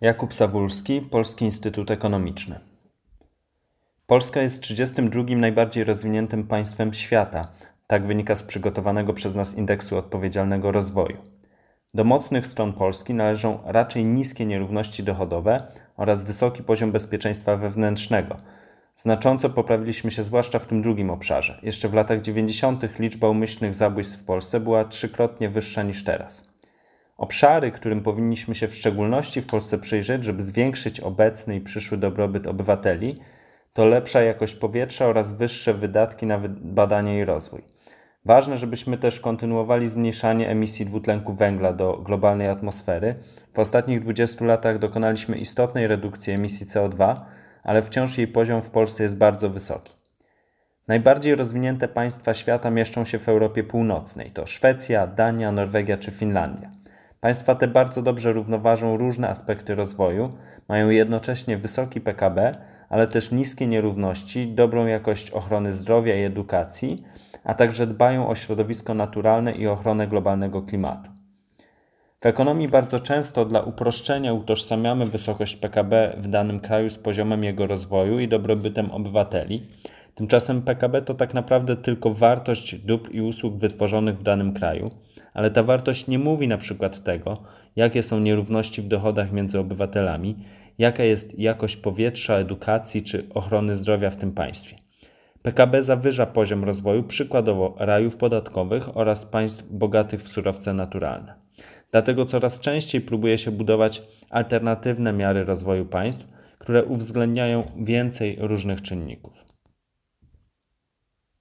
Jakub Sawulski, Polski Instytut Ekonomiczny. Polska jest 32 najbardziej rozwiniętym państwem świata, tak wynika z przygotowanego przez nas indeksu odpowiedzialnego rozwoju. Do mocnych stron Polski należą raczej niskie nierówności dochodowe oraz wysoki poziom bezpieczeństwa wewnętrznego. Znacząco poprawiliśmy się zwłaszcza w tym drugim obszarze. Jeszcze w latach 90. liczba umyślnych zabójstw w Polsce była trzykrotnie wyższa niż teraz. Obszary, którym powinniśmy się w szczególności w Polsce przyjrzeć, żeby zwiększyć obecny i przyszły dobrobyt obywateli, to lepsza jakość powietrza oraz wyższe wydatki na badania i rozwój. Ważne, żebyśmy też kontynuowali zmniejszanie emisji dwutlenku węgla do globalnej atmosfery. W ostatnich 20 latach dokonaliśmy istotnej redukcji emisji CO2, ale wciąż jej poziom w Polsce jest bardzo wysoki. Najbardziej rozwinięte państwa świata mieszczą się w Europie Północnej to Szwecja, Dania, Norwegia czy Finlandia. Państwa te bardzo dobrze równoważą różne aspekty rozwoju, mają jednocześnie wysoki PKB, ale też niskie nierówności, dobrą jakość ochrony zdrowia i edukacji, a także dbają o środowisko naturalne i ochronę globalnego klimatu. W ekonomii bardzo często dla uproszczenia utożsamiamy wysokość PKB w danym kraju z poziomem jego rozwoju i dobrobytem obywateli. Tymczasem PKB to tak naprawdę tylko wartość dóbr i usług wytworzonych w danym kraju, ale ta wartość nie mówi na przykład tego, jakie są nierówności w dochodach między obywatelami, jaka jest jakość powietrza, edukacji czy ochrony zdrowia w tym państwie. PKB zawyża poziom rozwoju przykładowo rajów podatkowych oraz państw bogatych w surowce naturalne. Dlatego coraz częściej próbuje się budować alternatywne miary rozwoju państw, które uwzględniają więcej różnych czynników.